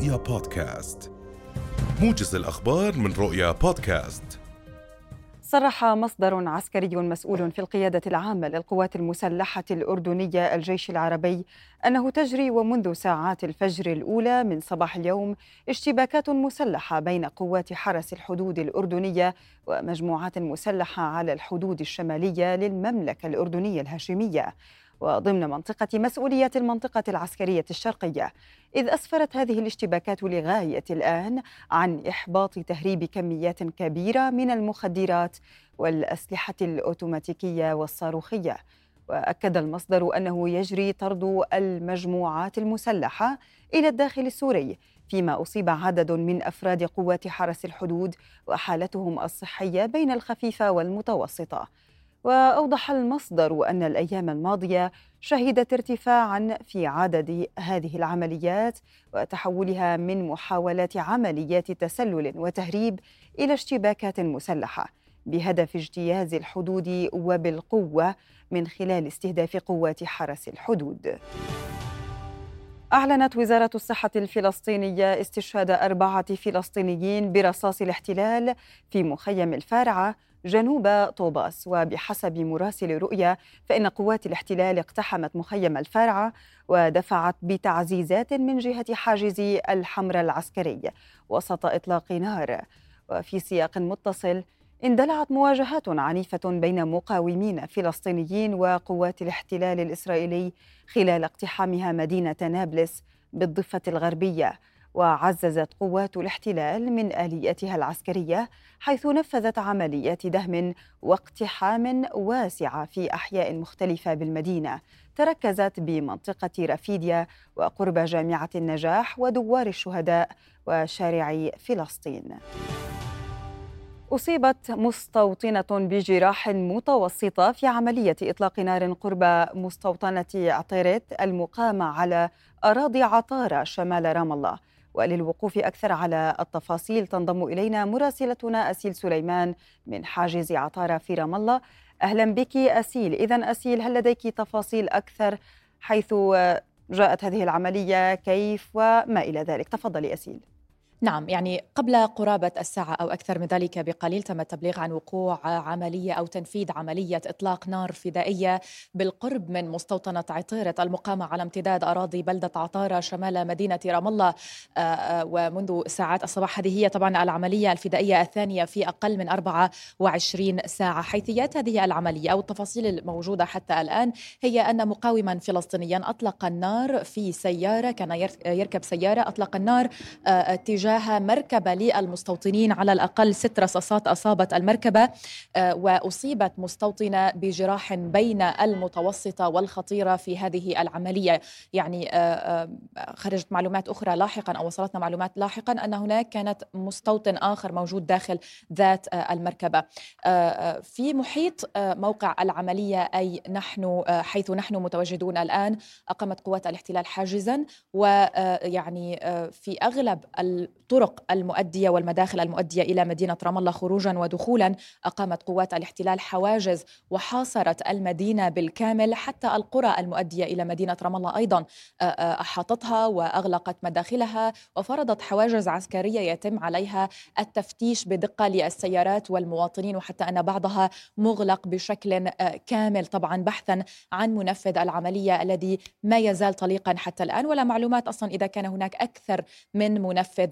رؤيا بودكاست. موجز الأخبار من رؤيا بودكاست. صرح مصدر عسكري مسؤول في القيادة العامة للقوات المسلحة الأردنية الجيش العربي أنه تجري ومنذ ساعات الفجر الأولى من صباح اليوم اشتباكات مسلحة بين قوات حرس الحدود الأردنية ومجموعات مسلحة على الحدود الشمالية للمملكة الأردنية الهاشمية. وضمن منطقة مسؤولية المنطقة العسكرية الشرقية إذ أسفرت هذه الاشتباكات لغاية الآن عن إحباط تهريب كميات كبيرة من المخدرات والأسلحة الأوتوماتيكية والصاروخية. وأكد المصدر أنه يجري طرد المجموعات المسلحة إلى الداخل السوري فيما أصيب عدد من أفراد قوات حرس الحدود وحالتهم الصحية بين الخفيفة والمتوسطة. وأوضح المصدر أن الأيام الماضية شهدت ارتفاعا في عدد هذه العمليات وتحولها من محاولات عمليات تسلل وتهريب إلى اشتباكات مسلحة بهدف اجتياز الحدود وبالقوة من خلال استهداف قوات حرس الحدود. أعلنت وزارة الصحة الفلسطينية استشهاد أربعة فلسطينيين برصاص الاحتلال في مخيم الفارعة جنوب طوباس. وبحسب مراسل رؤيا فإن قوات الاحتلال اقتحمت مخيم الفارعة ودفعت بتعزيزات من جهة حاجز الحمر العسكري وسط إطلاق نار وفي سياق متصل اندلعت مواجهات عنيفة بين مقاومين فلسطينيين وقوات الاحتلال الإسرائيلي خلال اقتحامها مدينة نابلس بالضفة الغربية وعززت قوات الاحتلال من الياتها العسكرية حيث نفذت عمليات دهم واقتحام واسعه في أحياء مختلفة بالمدينة تركزت بمنطقة رفيديا وقرب جامعة النجاح ودوار الشهداء وشارع فلسطين. أصيبت مستوطنة بجراح متوسطة في عملية إطلاق نار قرب مستوطنة عطيرت المقامة على أراضي عطارة شمال رام الله. وللوقوف أكثر على التفاصيل تنضم إلينا مراسلتنا أسيل سليمان من حاجز عطارة في رام الله. أهلا بك أسيل. إذا أسيل هل لديك تفاصيل أكثر حيث جاءت هذه العملية؟ كيف؟ وما إلى ذلك؟ تفضلي أسيل. نعم يعني قبل قرابة الساعة أو أكثر من ذلك بقليل تم التبليغ عن وقوع عملية أو تنفيذ عملية إطلاق نار فدائية بالقرب من مستوطنة عطيرة المقامة على امتداد أراضي بلدة عطارة شمال مدينة رام الله. آه، آه، ومنذ ساعات الصباح هذه هي طبعا العملية الفدائية الثانية في أقل من 24 ساعة. حيثيات هذه العملية أو التفاصيل الموجودة حتى الآن هي أن مقاوما فلسطينيا أطلق النار في سيارة كان يركب سيارة أطلق النار آه، تجاه تجاه مركبة للمستوطنين على الأقل ست رصاصات أصابت المركبة آه، وأصيبت مستوطنة بجراح بين المتوسطة والخطيرة في هذه العملية. يعني آه، آه، خرجت معلومات أخرى لاحقا أو وصلتنا معلومات لاحقا أن هناك كانت مستوطن آخر موجود داخل ذات المركبة. في محيط موقع العملية أي نحن حيث نحن متواجدون الآن أقامت قوات الاحتلال حاجزا ويعني في أغلب الطرق المؤدية والمداخل المؤدية إلى مدينة رام الله خروجا ودخولا أقامت قوات الاحتلال حواجز وحاصرت المدينة بالكامل حتى القرى المؤدية إلى مدينة رام الله أيضا. أحاطتها وأغلقت مداخلها وفرضت حواجز عسكرية يتم عليها التفتيش بدقة للسيارات والمواطنين وحتى أن بعضها مغلق بشكل كامل طبعا بحثا عن منفذ العملية الذي ما يزال طليقا حتى الآن. ولا معلومات أصلا إذا كان هناك أكثر من منفذ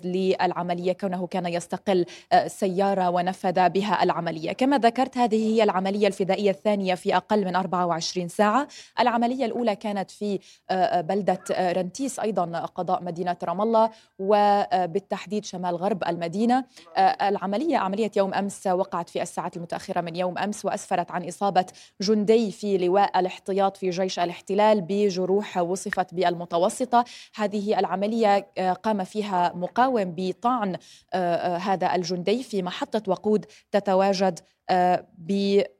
للعملية كونه كان يستقل آه، سيارة ونفذ بها العملية. كما ذكرت هذه هي العملية الفدائية الثانية في أقل من 24 ساعة. العملية الأولى كانت في آه، آه، بلدة رنتيس أيضا قضاء مدينة رام الله وبالتحديد شمال غرب المدينة. العملية عملية يوم أمس وقعت في الساعات المتأخرة من يوم أمس وأسفرت عن إصابة جندي في لواء الاحتياط في جيش الاحتلال بجروح وصفت بالمتوسطة. هذه العملية قام فيها مقاوم بطعن آه، آه، هذا الجندي في محطة وقود تتواجد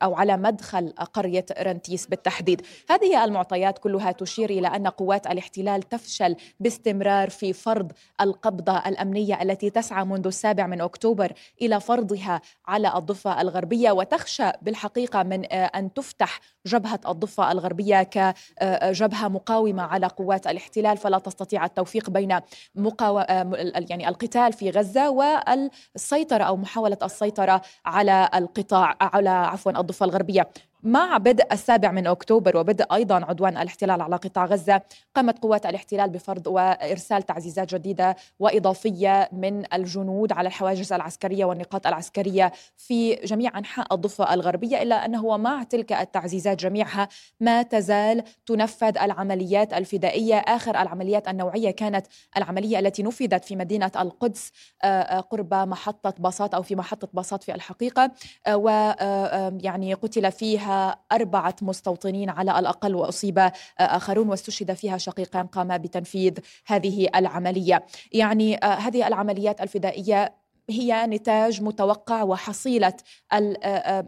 أو على مدخل قرية رنتيس بالتحديد. هذه المعطيات كلها تشير إلى أن قوات الاحتلال تفشل باستمرار في فرض القبضة الأمنية التي تسعى منذ السابع من أكتوبر إلى فرضها على الضفة الغربية وتخشى بالحقيقة من أن تفتح جبهة الضفة الغربية كجبهة مقاومة على قوات الاحتلال. فلا تستطيع التوفيق بين مقاو... يعني القتال في غزة والسيطرة أو محاولة السيطرة على القطاع. على عفوا الضفة الغربية. مع بدء السابع من أكتوبر وبدء أيضا عدوان الاحتلال على قطاع غزة قامت قوات الاحتلال بفرض وإرسال تعزيزات جديدة وإضافية من الجنود على الحواجز العسكرية والنقاط العسكرية في جميع أنحاء الضفة الغربية إلا أنه ومع تلك التعزيزات جميعها ما تزال تنفذ العمليات الفدائية. آخر العمليات النوعية كانت العملية التي نفذت في مدينة القدس قرب محطة باصات أو في محطة باصات في الحقيقة ويعني قتل فيها فيها أربعة مستوطنين على الأقل وأصيب آخرون واستشهد فيها شقيقان قاما بتنفيذ هذه العملية. يعني آه، هذه العمليات الفدائية هي نتاج متوقع وحصيلة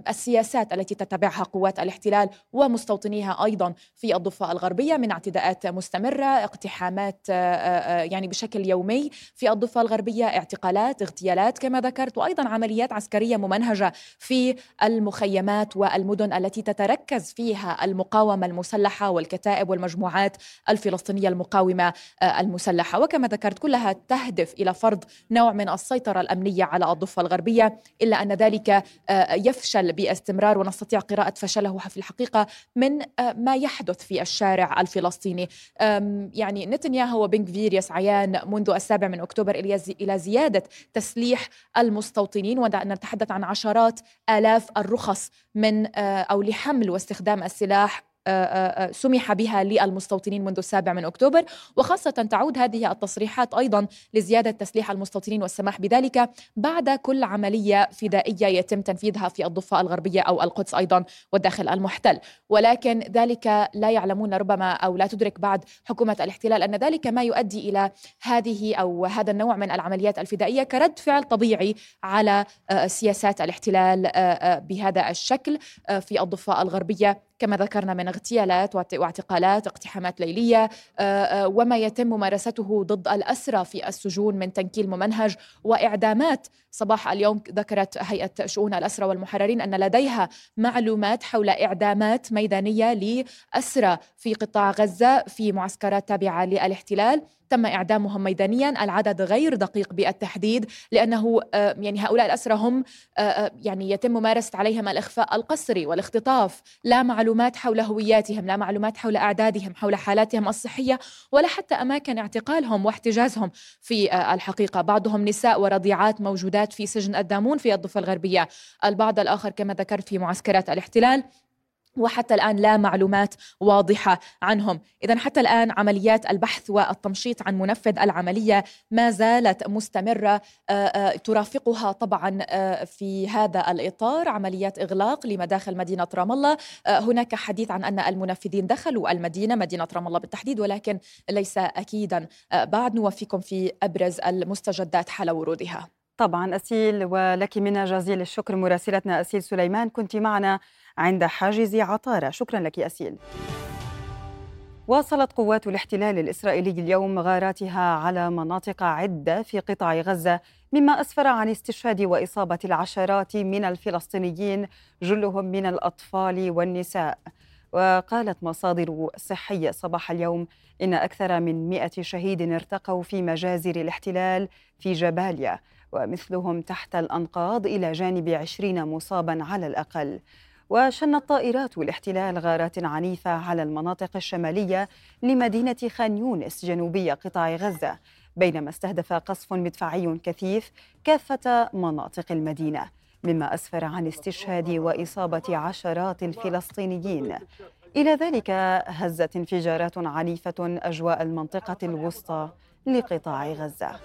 السياسات التي تتبعها قوات الاحتلال ومستوطنيها أيضا في الضفة الغربية من اعتداءات مستمرة، اقتحامات يعني بشكل يومي في الضفة الغربية، اعتقالات، اغتيالات كما ذكرت وأيضا عمليات عسكرية ممنهجة في المخيمات والمدن التي تتركز فيها المقاومة المسلحة والكتائب والمجموعات الفلسطينية المقاومة المسلحة، وكما ذكرت كلها تهدف إلى فرض نوع من السيطرة الأمنية العملية على الضفة الغربية إلا أن ذلك آه، يفشل باستمرار ونستطيع قراءة فشله في الحقيقة من آه، ما يحدث في الشارع الفلسطيني. يعني نتنياهو وبنكفير يسعيان منذ السابع من أكتوبر إلى زيادة تسليح المستوطنين ونتحدث عن عشرات آلاف الرخص من آه، أو لحمل واستخدام السلاح سمح بها للمستوطنين منذ السابع من أكتوبر وخاصة تعود هذه التصريحات أيضا لزيادة تسليح المستوطنين والسماح بذلك بعد كل عملية فدائية يتم تنفيذها في الضفة الغربية أو القدس أيضا والداخل المحتل. ولكن ذلك لا يعلمون ربما أو لا تدرك بعد حكومة الاحتلال أن ذلك ما يؤدي إلى هذه أو هذا النوع من العمليات الفدائية كرد فعل طبيعي على سياسات الاحتلال بهذا الشكل في الضفة الغربية كما ذكرنا من اغتيالات واعتقالات اقتحامات ليلية آه، آه، وما يتم ممارسته ضد الأسرى في السجون من تنكيل ممنهج وإعدامات. صباح اليوم ذكرت هيئة شؤون الأسرى والمحررين أن لديها معلومات حول إعدامات ميدانية لأسرى في قطاع غزة في معسكرات تابعة للإحتلال. تم إعدامهم ميدانيا. العدد غير دقيق بالتحديد لأنه آه، يعني هؤلاء الأسرى هم آه، آه، يعني يتم ممارسة عليهم الإخفاء القسري والاختطاف لا معلومات حول هوياتهم لا معلومات حول أعدادهم حول حالاتهم الصحية ولا حتى أماكن اعتقالهم واحتجازهم في الحقيقة. بعضهم نساء ورضيعات موجودات في سجن الدامون في الضفة الغربية. البعض الآخر كما ذكرت في معسكرات الاحتلال. وحتى الآن لا معلومات واضحة عنهم. إذا حتى الآن عمليات البحث والتمشيط عن منفذ العملية ما زالت مستمرة. آه، آه، ترافقها طبعا آه، في هذا الإطار عمليات إغلاق لمداخل مدينة رام الله. هناك حديث عن أن المنفذين دخلوا المدينة مدينة رام الله بالتحديد ولكن ليس أكيدا بعد. نوفيكم في أبرز المستجدات حال ورودها. طبعا أسيل ولك منا جزيل الشكر مراسلتنا أسيل سليمان. كنت معنا عند حاجز عطارة. شكرا لك أسيل. واصلت قوات الاحتلال الإسرائيلي اليوم غاراتها على مناطق عدة في قطاع غزة مما أسفر عن استشهاد وإصابة العشرات من الفلسطينيين جلهم من الأطفال والنساء. وقالت مصادر صحية صباح اليوم إن أكثر من مئة شهيد ارتقوا في مجازر الاحتلال في جباليا. ومثلهم تحت الأنقاض إلى جانب عشرين مصابا على الأقل. وشنت طائرات الاحتلال غارات عنيفة على المناطق الشمالية لمدينة خان يونس جنوبي قطاع غزة بينما استهدف قصف مدفعي كثيف كافة مناطق المدينة مما أسفر عن استشهاد وإصابة عشرات الفلسطينيين. إلى ذلك هزت انفجارات عنيفة أجواء المنطقة الوسطى لقطاع غزة.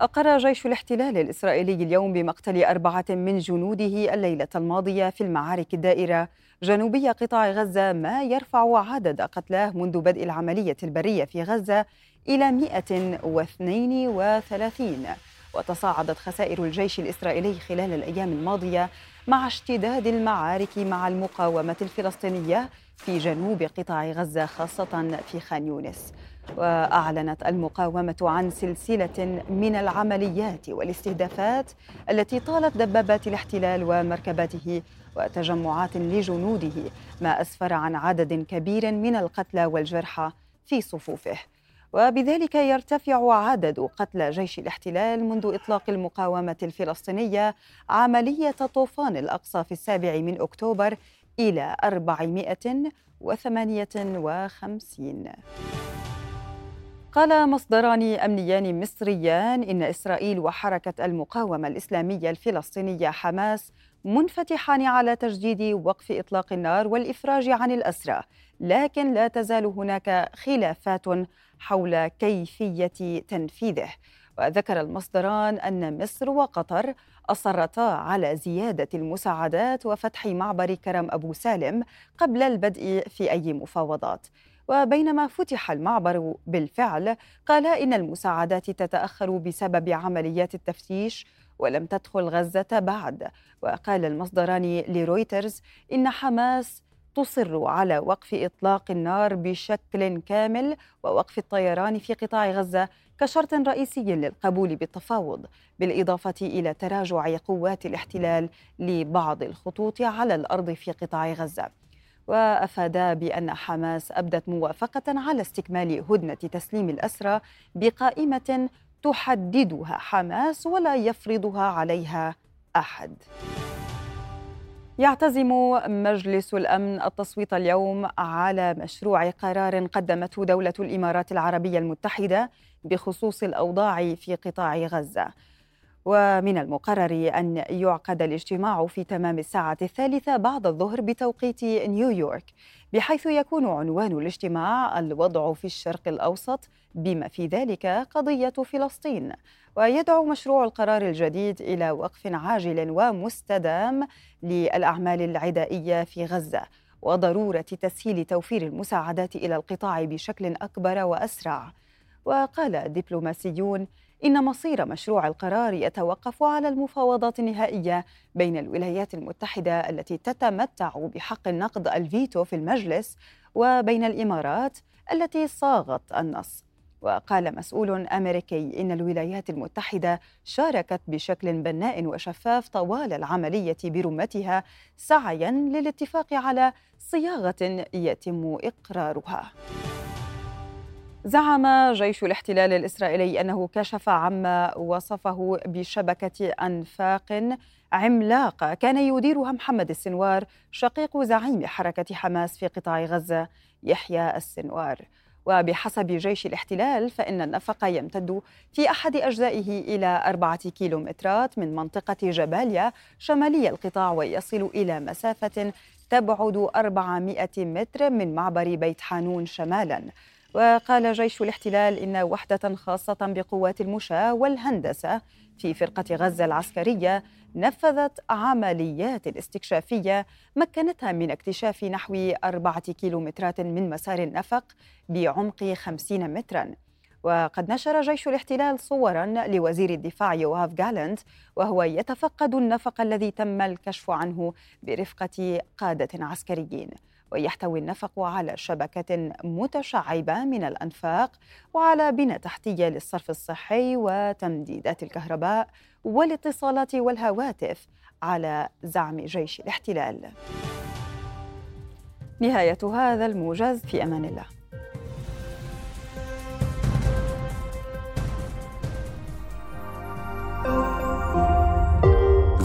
أقر جيش الاحتلال الإسرائيلي اليوم بمقتل أربعة من جنوده الليلة الماضية في المعارك الدائرة جنوبي قطاع غزة ما يرفع عدد قتلاه منذ بدء العملية البرية في غزة إلى 132 وتصاعدت خسائر الجيش الإسرائيلي خلال الأيام الماضية مع اشتداد المعارك مع المقاومة الفلسطينية في جنوب قطاع غزة خاصة في خان يونس. وأعلنت المقاومة عن سلسلة من العمليات والاستهدافات التي طالت دبابات الاحتلال ومركباته وتجمعات لجنوده ما أسفر عن عدد كبير من القتلى والجرحى في صفوفه. وبذلك يرتفع عدد قتلى جيش الاحتلال منذ إطلاق المقاومة الفلسطينية عملية طوفان الأقصى في السابع من أكتوبر إلى 458 قال مصدران أمنيان مصريان إن إسرائيل وحركة المقاومة الإسلامية الفلسطينية حماس منفتحان على تجديد وقف إطلاق النار والإفراج عن الأسرى لكن لا تزال هناك خلافات حول كيفية تنفيذه. وذكر المصدران أن مصر وقطر أصرتا على زيادة المساعدات وفتح معبر كرم أبو سالم قبل البدء في أي مفاوضات. وبينما فتح المعبر بالفعل قال إن المساعدات تتأخر بسبب عمليات التفتيش ولم تدخل غزة بعد. وقال المصدران لرويترز إن حماس تصر على وقف إطلاق النار بشكل كامل ووقف الطيران في قطاع غزة كشرط رئيسي للقبول بالتفاوض بالإضافة إلى تراجع قوات الاحتلال لبعض الخطوط على الأرض في قطاع غزة. وافادا بأن حماس أبدت موافقة على استكمال هدنة تسليم الأسرى بقائمة تحددها حماس ولا يفرضها عليها أحد. يعتزم مجلس الأمن التصويت اليوم على مشروع قرار قدمته دولة الإمارات العربية المتحدة بخصوص الأوضاع في قطاع غزة. ومن المقرر أن يعقد الاجتماع في تمام الساعة الثالثة بعد الظهر بتوقيت نيويورك بحيث يكون عنوان الاجتماع الوضع في الشرق الأوسط بما في ذلك قضية فلسطين. ويدعو مشروع القرار الجديد إلى وقف عاجل ومستدام للأعمال العدائية في غزة وضرورة تسهيل توفير المساعدات إلى القطاع بشكل أكبر وأسرع. وقال دبلوماسيون إن مصير مشروع القرار يتوقف على المفاوضات النهائية بين الولايات المتحدة التي تتمتع بحق النقد الفيتو في المجلس وبين الإمارات التي صاغت النص. وقال مسؤول أمريكي إن الولايات المتحدة شاركت بشكل بناء وشفاف طوال العملية برمتها سعيا للاتفاق على صياغة يتم إقرارها. زعم جيش الاحتلال الإسرائيلي أنه كشف عما وصفه بشبكة أنفاق عملاقه كان يديرها محمد السنوار شقيق زعيم حركة حماس في قطاع غزة يحيى السنوار. وبحسب جيش الاحتلال فإن النفق يمتد في أحد أجزائه إلى أربعة كيلومترات من منطقة جباليا شمالي القطاع ويصل إلى مسافة تبعد 400 متر من معبر بيت حانون شمالا. وقال جيش الاحتلال إن وحدة خاصة بقوات المشاة والهندسة في فرقة غزة العسكرية نفذت عمليات استكشافية مكنتها من اكتشاف نحو أربعة كيلومترات من مسار النفق بعمق خمسين متراً. وقد نشر جيش الاحتلال صورا لوزير الدفاع يوهاف جالنت وهو يتفقد النفق الذي تم الكشف عنه برفقة قادة عسكريين. ويحتوي النفق على شبكة متشعبة من الأنفاق وعلى بنى تحتية للصرف الصحي وتمديدات الكهرباء والاتصالات والهواتف على زعم جيش الاحتلال. نهاية هذا الموجز في أمان الله.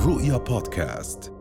رؤيا بودكاست